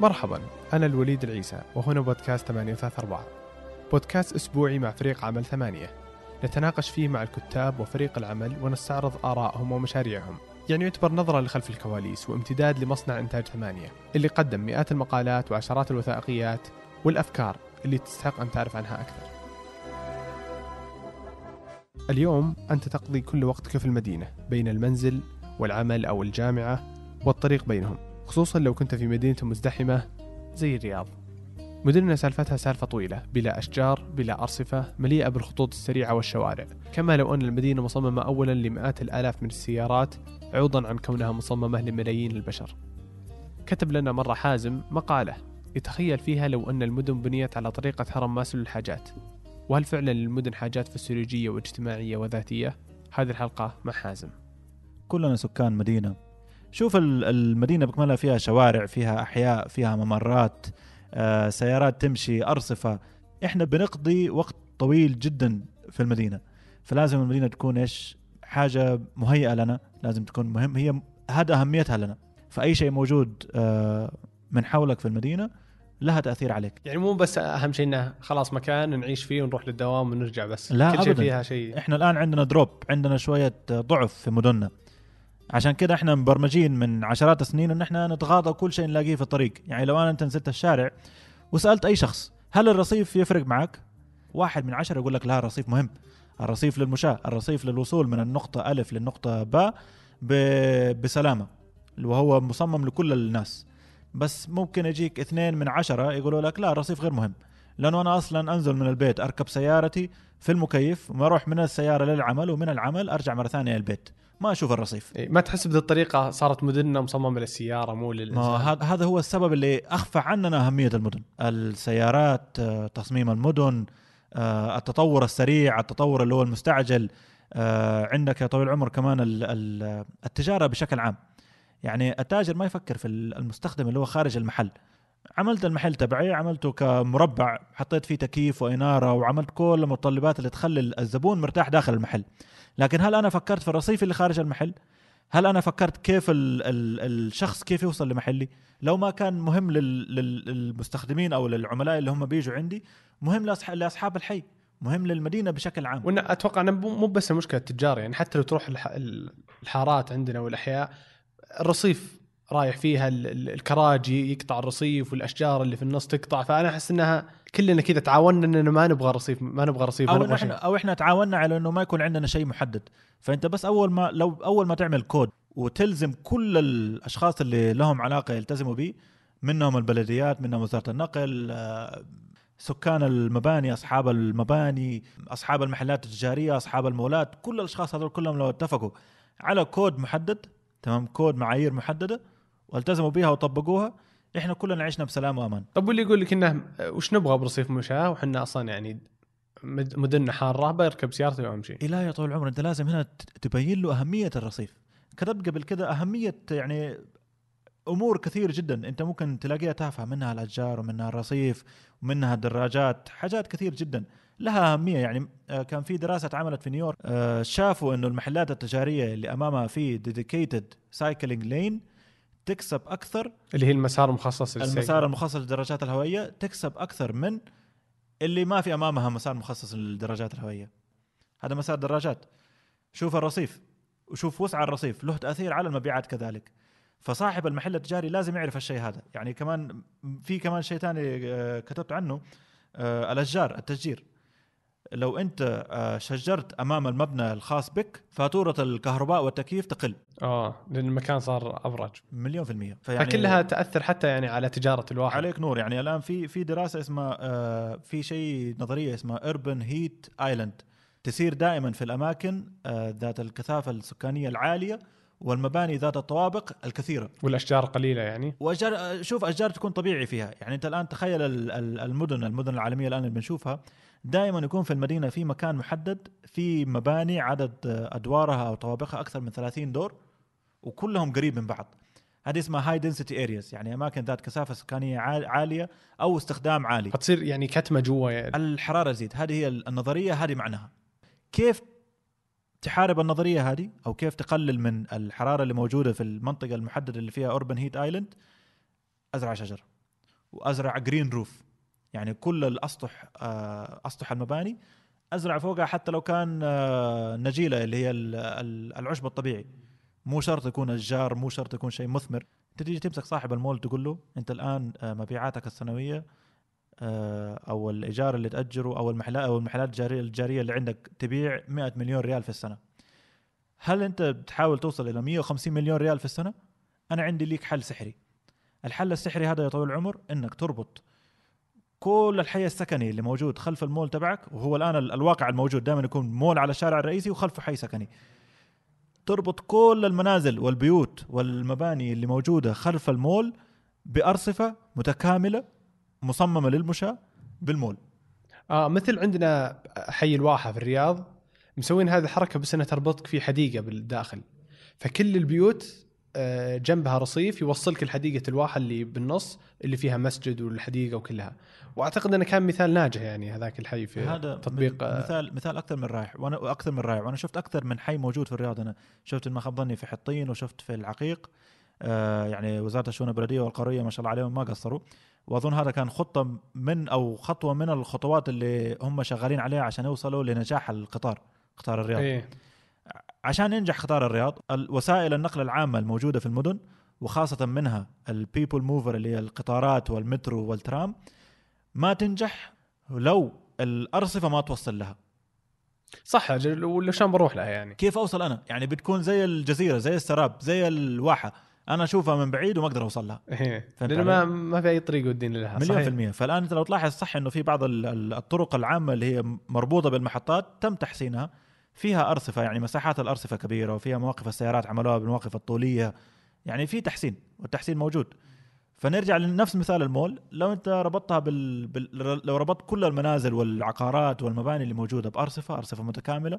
مرحبا أنا الوليد العيسى وهنا بودكاست 834 بودكاست أسبوعي مع فريق عمل ثمانية. نتناقش فيه مع الكتاب وفريق العمل ونستعرض آرائهم ومشاريعهم. يعني يعتبر نظرة لخلف الكواليس وامتداد لمصنع إنتاج ثمانية اللي قدم مئات المقالات وعشرات الوثائقيات والأفكار اللي تستحق أن تعرف عنها أكثر. اليوم أنت تقضي كل وقتك في المدينة بين المنزل والعمل أو الجامعة والطريق بينهم. خصوصا لو كنت في مدينة مزدحمة زي الرياض. مدننا سالفتها سالفة طويلة بلا أشجار بلا أرصفة مليئة بالخطوط السريعة والشوارع. كما لو أن المدينة مصممة أولا لمئات الآلاف من السيارات عوضا عن كونها مصممة لملايين البشر. كتب لنا مرة حازم مقالة يتخيل فيها لو أن المدن بنيت على طريقة هرم ماسلو للحاجات وهل فعلا للمدن حاجات فسيولوجية واجتماعية وذاتية؟ هذه الحلقة مع حازم. كلنا سكان مدينة. شوف ال- المدينة بكملها فيها شوارع فيها أحياء فيها ممرات آه، سيارات تمشي أرصفة. إحنا بنقضي وقت طويل جدا في المدينة. فلازم المدينة تكون إيش؟ حاجة مهيئة لنا لازم تكون مهم. هي هذا أهميتها لنا. فأي شيء موجود آه، من حولك في المدينة لها تأثير عليك. يعني مو بس أهم شيء إنه خلاص مكان نعيش فيه ونروح للدوام ونرجع بس. لا كل شيء. فيها شيء. إحنا الآن عندنا دروب عندنا شوية ضعف في مدننا. عشان كده إحنا مبرمجين من عشرات السنين ان إحنا نتغاضى كل شيء نلاقيه في الطريق. يعني لو أنا أنت نزلت الشارع وسألت أي شخص هل الرصيف يفرق معك واحد من عشرة يقول لك لا الرصيف مهم. الرصيف للمشاة الرصيف للوصول من النقطة ألف للنقطة باء بسلامة وهو مصمم لكل الناس. بس ممكن يجيك اثنين من عشرة يقولوا لك لا الرصيف غير مهم. لأنه أنا أصلا أنزل من البيت أركب سيارتي في المكيف وما أروح من السيارة للعمل ومن العمل أرجع مرة ثانية البيت. ما أشوف الرصيف. إيه، ما تحس بهذه الطريقة صارت مدننا مصممة للسيارة مو ما للإنسان هذا هو السبب اللي أخفى عننا أهمية المدن. السيارات آه، تصميم المدن آه، التطور السريع التطور اللي هو المستعجل آه، عندك يا طويل العمر كمان ال- ال- التجارة بشكل عام. يعني التاجر ما يفكر في المستخدم اللي هو خارج المحل. عملت المحل تبعي عملته كمربع حطيت فيه تكييف وإنارة وعملت كل المتطلبات اللي تخلي الزبون مرتاح داخل المحل. لكن هل أنا فكرت في الرصيف اللي خارج المحل؟ هل أنا فكرت كيف ال ال الشخص كيف يوصل لمحلي؟ لو ما كان مهم لل لل للمستخدمين أو للعملاء اللي هم بيجوا عندي مهم لأصحاب الحي مهم للمدينة بشكل عام. وإن أتوقع أنه مو بس مشكلة التجار يعني حتى لو تروح الح- الحارات عندنا والأحياء الرصيف رايح فيها ال- ال- الكراجي يقطع الرصيف والأشجار اللي في النص تقطع فأنا أحس إنها كلنا كذا تعاوننا اننا ما نبغى رصيف ما نبغى رصيف أو نبغى إحنا شيء. أو إحنا تعاوننا على إنه ما يكون عندنا شيء محدد. فأنت بس أول ما لو أول ما تعمل كود وتلزم كل الأشخاص اللي لهم علاقة يلتزموا به منهم البلديات منهم وزارة النقل آه، سكان المباني أصحاب المباني أصحاب المحلات التجارية أصحاب المولات كل الأشخاص هذول كلهم لو اتفقوا على كود محدد تمام كود معايير محددة والتزموا بها وطبقوها إحنا كلنا عشنا بسلام وأمان. طب واللي يقول لك إنه وش نبغى برصيف مشاة؟ وحنا أصلا يعني مد- مدننا حاره بركب سيارتي وامشي لا يا طويل العمر أنت لازم هنا تبين له أهمية الرصيف. كتبت قبل كده أهمية يعني أمور كثير جدا أنت ممكن تلاقيها تافهة منها الأشجار ومنها الرصيف ومنها الدراجات حاجات كثير جدا. لها أهمية يعني آه، كان في دراسة اتعملت في نيويورك آه، شافوا إنه المحلات التجارية اللي أمامها في dedicated cycling lane تكسب أكثر اللي هي المسار المخصص للسير. المسار المخصص للدراجات الهوائية تكسب أكثر من اللي ما في أمامها مسار مخصص للدراجات الهوائية. هذا مسار دراجات شوف الرصيف وشوف وسع الرصيف له تأثير على المبيعات كذلك. فصاحب المحل التجاري لازم يعرف الشيء هذا. يعني كمان في كمان شيء ثاني آه، كتبت عنه آه، الأشجار التشجير. لو انت آه، شجرت امام المبنى الخاص بك فاتورة الكهرباء والتكييف تقل. آه لأن المكان صار ابرج مليون في المية. فكلها تأثر حتى يعني على تجارة الواحد. عليك نور. يعني الآن في في دراسة اسمها آه، في شيء نظرية اسمها urban هيت ايلاند تسير دائما في الأماكن آه، ذات الكثافة السكانية العالية والمباني ذات الطوابق الكثيرة. والأشجار قليلة يعني. وأشجار شوف أشجار تكون طبيعي فيها. يعني أنت الآن تخيل ال- ال- المدن المدن العالمية الآن اللي بنشوفها دائما يكون في المدينة في مكان محدد في مباني عدد أدوارها أو طوابقها أكثر من 30 دور وكلهم قريب من بعض. هذه اسمها high density areas يعني أماكن ذات كثافة سكانية عال- عالية أو استخدام عالي. فتصير يعني كتمة جوا يعني. الحرارة تزيد. هذه هي النظرية هذه معناها. كيف تحارب النظرية هذه أو كيف تقلل من الحرارة اللي موجودة في المنطقة المحددة اللي فيها urban heat island أزرع شجر وأزرع green roof يعني كل الأسطح آه، أسطح المباني أزرع فوقها حتى لو كان آه، نجيلة اللي هي ال- ال- العشب الطبيعي. مو شرط يكون أشجار مو شرط يكون شيء مثمر. تيجي تمسك صاحب المول تقول له أنت الآن آه، مبيعاتك السنوية أو الإيجار اللي تأجره أو المحلات أو المحلات الجاريه الجارية اللي عندك تبيع 100 مليون ريال في السنة. هل أنت بتحاول توصل إلى 150 مليون ريال في السنة؟ أنا عندي ليك حل سحري. الحل السحري هذا يا طويل العمر إنك تربط كل الحي السكني اللي موجود خلف المول تبعك وهو الآن ال- الواقع الموجود دائما يكون مول على الشارع الرئيسي وخلفه حي سكني. تربط كل المنازل والبيوت والمباني اللي موجودة خلف المول بأرصفة متكاملة مصممة للمشاة بالمول. آه مثل عندنا حي الواحة في الرياض مسوين هذه الحركة بس إنها تربطك في حديقة بالداخل. فكل البيوت آه، جنبها رصيف يوصلك لحديقة الواحة اللي بالنص اللي فيها مسجد والحديقة وكلها. وأعتقد إنه كان مثال ناجح يعني هذاك الحي في هذا تطبيق آه، مثال مثال أكثر من رائع. وأنا أكثر من رائع. وأنا شفت أكثر من حي موجود في الرياض. أنا شفت ما خاب ظني في حطين وشفت في العقيق. آه يعني وزارة الشؤون البلدية والقروية ما شاء الله عليهم ما قصروا. واظن هذا كان خطة من أو خطوة من الخطوات اللي هم شغالين عليها عشان يوصلوا لنجاح القطار قطار الرياض. إيه. عشان ينجح قطار الرياض ال- وسائل النقل العامة الموجودة في المدن وخاصة منها ال people mover اللي هي القطارات والمترو والترام ما تنجح لو الارصفه ما توصل لها. صح ولا شلون بروح لها يعني. كيف أوصل أنا؟ يعني بتكون زي الجزيرة زي السراب زي الواحة. أنا أشوفها من بعيد وما أقدر أوصل لها. إيه. فهمت لأن ما؟ ما في أي طريق يوديني لها مليون صحيح. في المية. فالآن أنت لو تلاحظ صح أنه في بعض ال- ال- الطرق العامة اللي هي مربوطة بالمحطات تم تحسينها. فيها أرصفة يعني مساحات الأرصفة كبيرة وفيها مواقف السيارات عملوها بالمواقف الطولية. يعني في تحسين والتحسين موجود. فنرجع لنفس مثال المول. لو أنت ربطتها بال... بال... لو ربطت كل المنازل والعقارات والمباني اللي موجودة بأرصفة أرصفة متكاملة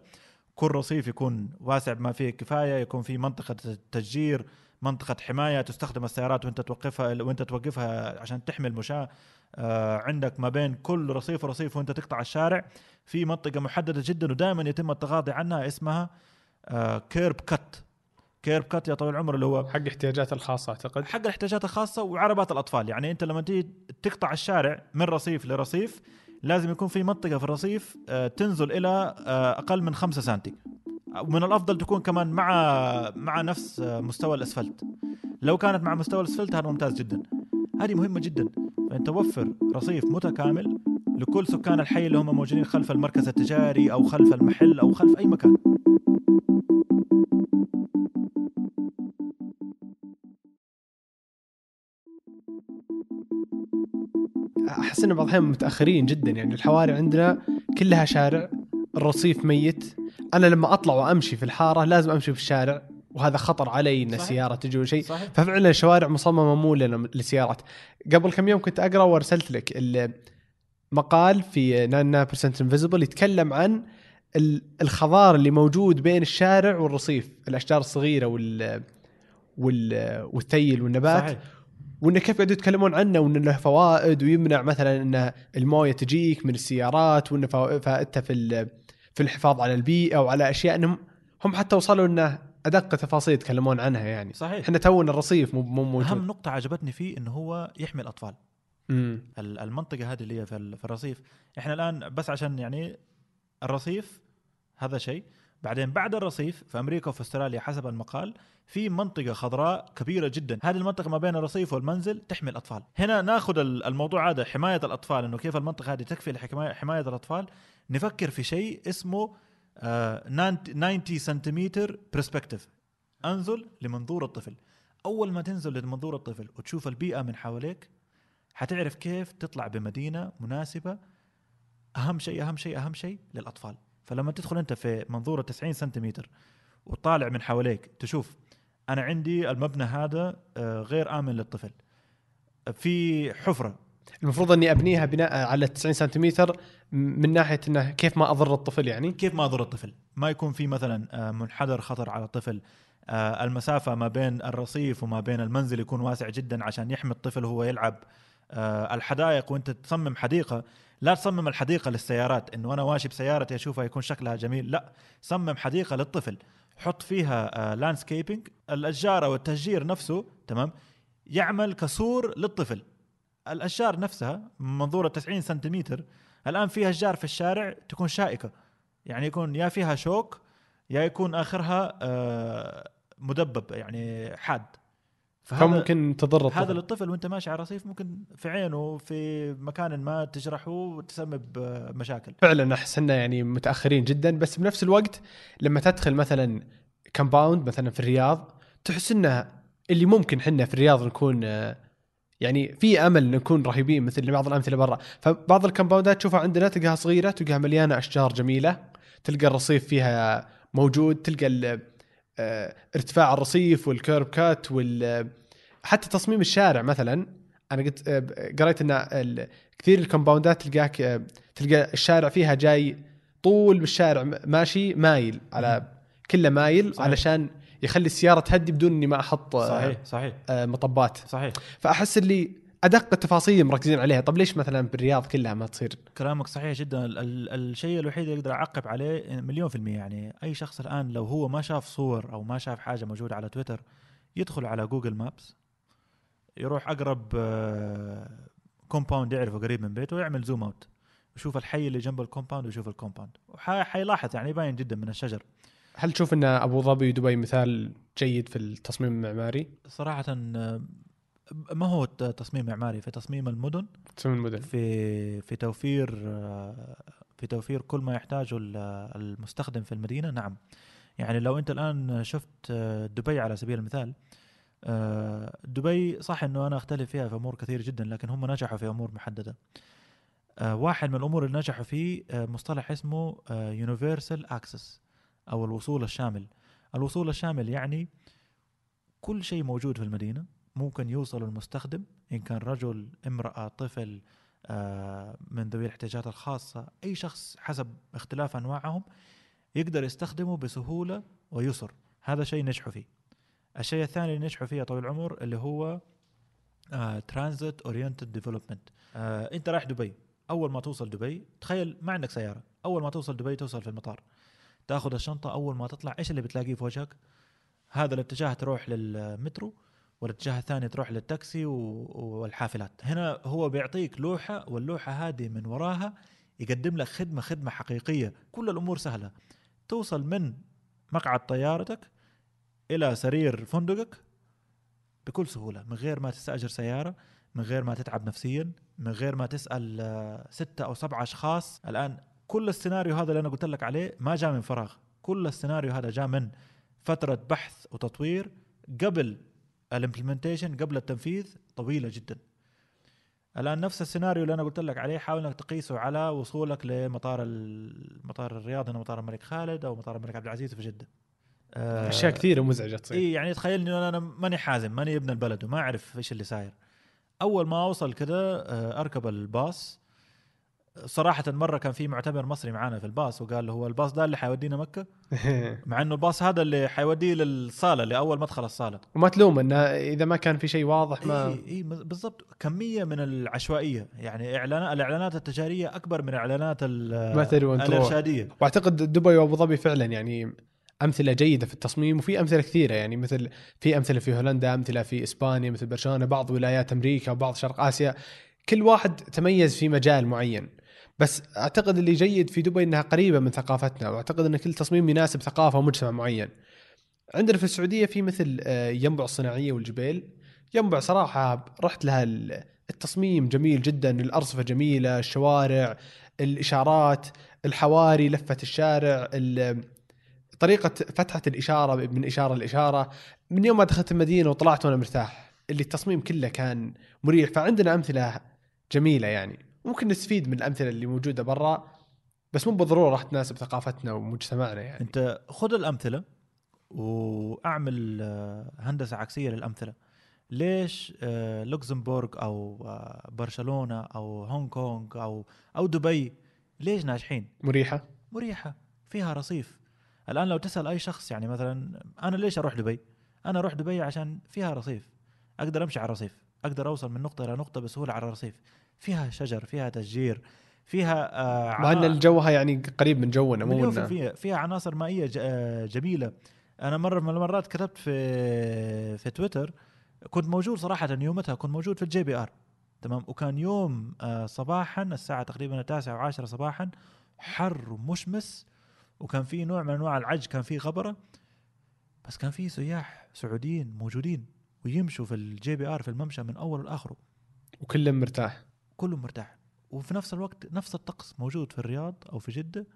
كل رصيف يكون واسع بما فيه الكفايه يكون في منطقة تشجير منطقة حماية تستخدم السيارات وانت توقفها وانت توقفها عشان تحمي المشاة. آه عندك ما بين كل رصيف ورصيف وانت تقطع الشارع. في منطقة محددة جدا ودائما يتم التغاضي عنها اسمها curb cut curb cut يا طويل العمر اللي هو حق احتياجات الخاصة أعتقد. حق الاحتياجات الخاصة وعربات الأطفال. يعني انت لما تيجي تقطع الشارع من رصيف لرصيف لازم يكون في منطقة في الرصيف آه، تنزل إلى آه، أقل من 5 سنتي. ومن الأفضل تكون كمان مع مع نفس مستوى الأسفلت. لو كانت مع مستوى الأسفلت هذا ممتاز جدا. هذه مهمة جدا. فانت وفر رصيف متكامل لكل سكان الحي اللي هم موجودين خلف المركز التجاري أو خلف المحل أو خلف أي مكان. أحس إن بعض الأحيان متأخرين جدا. يعني الحواري عندنا كلها شارع الرصيف ميت. أنا لما أطلع وأمشي في الحارة لازم أمشي في الشارع وهذا خطر علي إن. السيارة تجي شيء. ففعلا الشوارع مصممة مو للسيارات قبل كم يوم كنت أقرأ وأرسلت لك ال- مقال في 99% Invisible يتكلم عن ال- الخضار اللي موجود بين الشارع والرصيف الأشجار الصغيرة وال وال والثيل والنبات. صحيح. وانه كيف قاعدوا يتكلمون عنه وانه له فوائد ويمنع مثلا إن الموية تجيك من السيارات وانه فائدته في في الحفاظ على البيئة وعلى أشياء انهم هم حتى وصلوا إنه أدق تفاصيل يتكلمون عنها يعني. صحيح. إحنا تونا الرصيف مو مو موجود. أهم نقطة عجبتني فيه إنه هو يحمي الأطفال. امم ال- المنطقة هذه اللي هي في ال- في الرصيف. إحنا الآن بس عشان يعني الرصيف هذا شيء. بعدين بعد الرصيف في أمريكا وفي أستراليا حسب المقال في منطقة خضراء كبيرة جدا. هذه المنطقة ما بين الرصيف والمنزل تحمي الأطفال. هنا ناخذ ال- الموضوع هذا حماية الأطفال إنه كيف المنطقة هذه تكفي لحمايه حماية الأطفال. نفكر في شيء اسمه آه 90 سنتيمتر برسبكتيف انزل لمنظور الطفل. أول ما تنزل لمنظور الطفل وتشوف البيئة من حواليك حتعرف كيف تطلع بمدينة مناسبة. أهم شيء أهم شيء أهم شيء للأطفال. فلما تدخل أنت في منظور 90 سنتيمتر وطالع من حواليك تشوف أنا عندي المبنى هذا آه، غير آمن للطفل. في حفرة. المفروض اني ابنيها بناء على 90 سنتيمتر من ناحية إنه كيف ما أضر الطفل يعني؟ كيف ما أضر الطفل؟ ما يكون في مثلا آه، منحدر خطر على الطفل. آه، المسافة ما بين الرصيف وما بين المنزل يكون واسع جدا عشان يحمي الطفل وهو يلعب. آه، الحدائق وأنت تصمم حديقة لا تصمم الحديقة للسيارات. إنه أنا ماشي بسيارتي أشوفها يكون شكلها جميل. لا صمم حديقة للطفل. حط فيها landscaping الأشجار أو التشجير نفسه تمام يعمل كسور للطفل. الأشجار نفسها من منظور 90 سنتيمتر الآن فيها أشجار في الشارع تكون شائكة. يعني يكون يا فيها شوك يا يكون آخرها آه، مدبب يعني حاد. فممكن تضر هذا الطفل للطفل وانت ماشي على رصيف ممكن في عينه في مكان ما تجرحه وتسبب آه، مشاكل. فعلا أحس إنه يعني متأخرين جدا بس بنفس الوقت لما تدخل مثلا كمباوند مثلا في الرياض تحس إنه اللي ممكن حنا في الرياض نكون آه، يعني في أمل نكون رهيبين مثل بعض الأمثلة برا. فبعض الكمباوندات تشوفها عندنا تلقاها صغيرة تلقاها مليانة أشجار جميلة. تلقى الرصيف فيها موجود تلقى آه، ارتفاع الرصيف وال curb cut وال حتى تصميم الشارع مثلا. أنا قلت آه، قريت إن كثير ال compoundات تلقاك آه، تلقى الشارع فيها جاي طول بالشارع ماشي مايل على كله مايل صحيح. علشان يخلي السيارة تهدي بدون إني ما أحط آه، صحيح صحيح. آه، مطبات. صحيح. فأحس اللي أدق التفاصيل مركزين عليها. طب ليش مثلا بالرياض كلها ما تصير؟ كلامك صحيح جدا. ال- ال- الشيء الوحيد اللي أقدر أعقب عليه مليون في المية. يعني أي شخص الآن لو هو ما شاف صور أو ما شاف حاجة موجودة على تويتر يدخل على جوجل مابس يروح أقرب compound يعرفه قريب من بيته ويعمل zoom out يشوف الحي اللي جنب ال compound ويشوف ال compound وحيلاحظ يعني باين جدا من الشجر. هل تشوف إن أبو ظبي ودبي مثال جيد في التصميم المعماري؟ صراحة آه، ما هو تصميم معماري في تصميم المدن تصميم المدن. في في توفير آه، في توفير كل ما يحتاجه ال- المستخدم في المدينة. نعم. يعني لو أنت الآن شفت آه، دبي على سبيل المثال دبي صح إنه أنا أختلف فيها في أمور كثير جدا لكن هم نجحوا في أمور محددة. واحد من الأمور اللي نجحوا فيه مصطلح اسمه يونيفرسال اكسس أو الوصول الشامل. الوصول الشامل يعني كل شيء موجود في المدينة ممكن يوصل المستخدم إن كان رجل امرأة طفل آه، من ذوي الاحتياجات الخاصة أي شخص حسب اختلاف أنواعهم يقدر يستخدمه بسهولة ويسر. هذا شيء نجحوا فيه. الشيء الثاني اللي نجحوا فيه يا طويل العمر اللي هو transit oriented development أنت رايح دبي. أول ما توصل دبي تخيل ما عندك سيارة. أول ما توصل دبي توصل في المطار. تاخذ الشنطة أول ما تطلع إيش اللي بتلاقيه في وجهك؟ هذا الاتجاه تروح للمترو والاتجاه الثاني تروح للتاكسي والحافلات. هنا هو بيعطيك لوحة واللوحة هذه من وراها يقدم لك خدمة خدمة حقيقية. كل الأمور سهلة. توصل من مقعد طيارتك إلى سرير فندقك بكل سهولة. من غير ما تستأجر سيارة من غير ما تتعب نفسيا من غير ما تسأل آه، ستة أو سبعة أشخاص. الآن كل السيناريو هذا اللي أنا قلت لك عليه ما جاء من فراغ. كل السيناريو هذا جاء من فترة بحث وتطوير قبل الامبلمنتيشن قبل التنفيذ طويلة جدا. الآن نفس السيناريو اللي أنا قلت لك عليه حاول إنك تقيسه على وصولك لمطار مطار الرياض هنا مطار الملك خالد أو مطار الملك عبد العزيز في جدة. آه، أشياء كثيرة مزعجة تصير. إي يعني تخيل انه أنا ماني حازم ماني ابن البلد وما أعرف إيش اللي صاير. أول ما أوصل كذا آه، أركب الباص. صراحة مرة كان في معتمر مصري معانا في الباص وقال هو الباص ده اللي حيودينا مكة؟ مع إنه الباص هذا اللي حيوديه للصالة لأول مدخل الصالة. وما تلوم إنه إذا ما كان في شيء واضح ما اي اي مز- بالضبط. كمية من العشوائية يعني اعلانات الإعلانات التجارية أكبر من إعلانات. الإرشادية. وأعتقد دبي وأبو ظبي فعلا يعني أمثلة جيدة في التصميم وفي أمثلة كثيرة. يعني مثل في أمثلة في هولندا أمثلة في إسبانيا مثل برشلونة بعض ولايات أمريكا وبعض شرق آسيا. كل واحد تميز في مجال معين. بس أعتقد اللي جيد في دبي إنها قريبة من ثقافتنا وأعتقد إن كل تصميم يناسب ثقافة ومجتمع معين. عندنا في السعودية في مثل آه، ينبع الصناعية والجبيل ينبع صراحة رحت لها ال- التصميم جميل جدا الأرصفة جميلة الشوارع الإشارات الحواري لفة الشارع ال- طريقة فتحة الإشارة من إشارة لإشارة. من يوم ما دخلت المدينة وطلعت وأنا مرتاح اللي التصميم كله كان مريح فعندنا أمثلة جميلة يعني. ممكن نستفيد من الأمثلة اللي موجودة برا بس مو بالضرورة راح تناسب ثقافتنا ومجتمعنا يعني. أنت خذ الأمثلة وأعمل آه، هندسة عكسية للأمثلة. ليش آه، لوكسمبورغ أو آه، برشلونة أو هونغ كونغ أو أو دبي ليش ناجحين؟ مريحة. مريحة فيها رصيف. الآن لو تسأل أي شخص يعني مثلا أنا ليش أروح دبي؟ أنا أروح دبي عشان فيها رصيف. أقدر أمشي على الرصيف. أقدر أوصل من نقطة إلى نقطة بسهولة على الرصيف. فيها شجر فيها تشجير فيها آه مع إن الجوها يعني قريب من جونا مو مليون في إنه- المية. فيها عناصر مائية ج- آه، جميلة. أنا مرة من المرات كتبت في في تويتر كنت موجود صراحة يومتها كنت موجود في ال JBR. تمام؟ وكان يوم آه، صباحا الساعة تقريبا التاسعة وعشرة صباحا حر ومشمس وكان في نوع من أنواع العج كان في غبرة. بس كان في سياح سعوديين موجودين ويمشوا في ال JBR في الممشى من أول لآخره. وكلهم مرتاح. كله مرتاح. وفي نفس الوقت نفس الطقس موجود في الرياض أو في جدة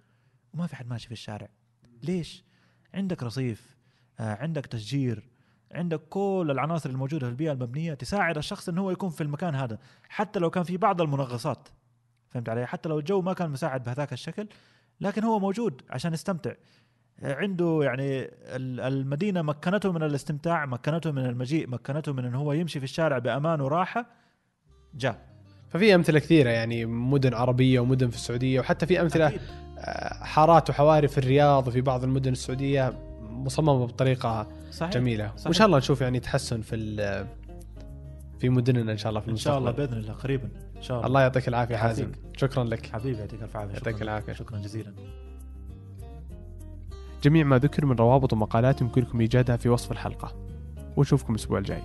وما في حد ماشي في الشارع. ليش؟ عندك رصيف آه، عندك تشجير عندك كل العناصر الموجودة في البيئة المبنية تساعد الشخص إنه هو يكون في المكان هذا. حتى لو كان في بعض المنغصات. فهمت علي؟ حتى لو الجو ما كان مساعد بهذاك الشكل لكن هو موجود عشان يستمتع. عنده يعني ال- المدينة مكنته من الاستمتاع مكنته من المجيء مكنته من انه هو يمشي في الشارع بأمان وراحة. جاء. ففي أمثلة كثيرة يعني مدن عربية ومدن في السعودية وحتى في أمثلة أكيد. آه، حارات وحواري في الرياض وفي بعض المدن السعودية مصممة بطريقة صحيح جميلة صحيح. وان شاء الله نشوف يعني تحسن في في مدننا إن شاء الله في إن شاء الله المستقبل. بإذن الله قريبا إن شاء الله الله يعطيك العافية. حازم شكرا لك حبيبي يعطيك الف عافية يعطيك شكراً. العافية. شكرا جزيلا جميع ما ذكر من روابط ومقالات يمكنكم ايجادها في وصف الحلقة ونشوفكم الأسبوع الجاي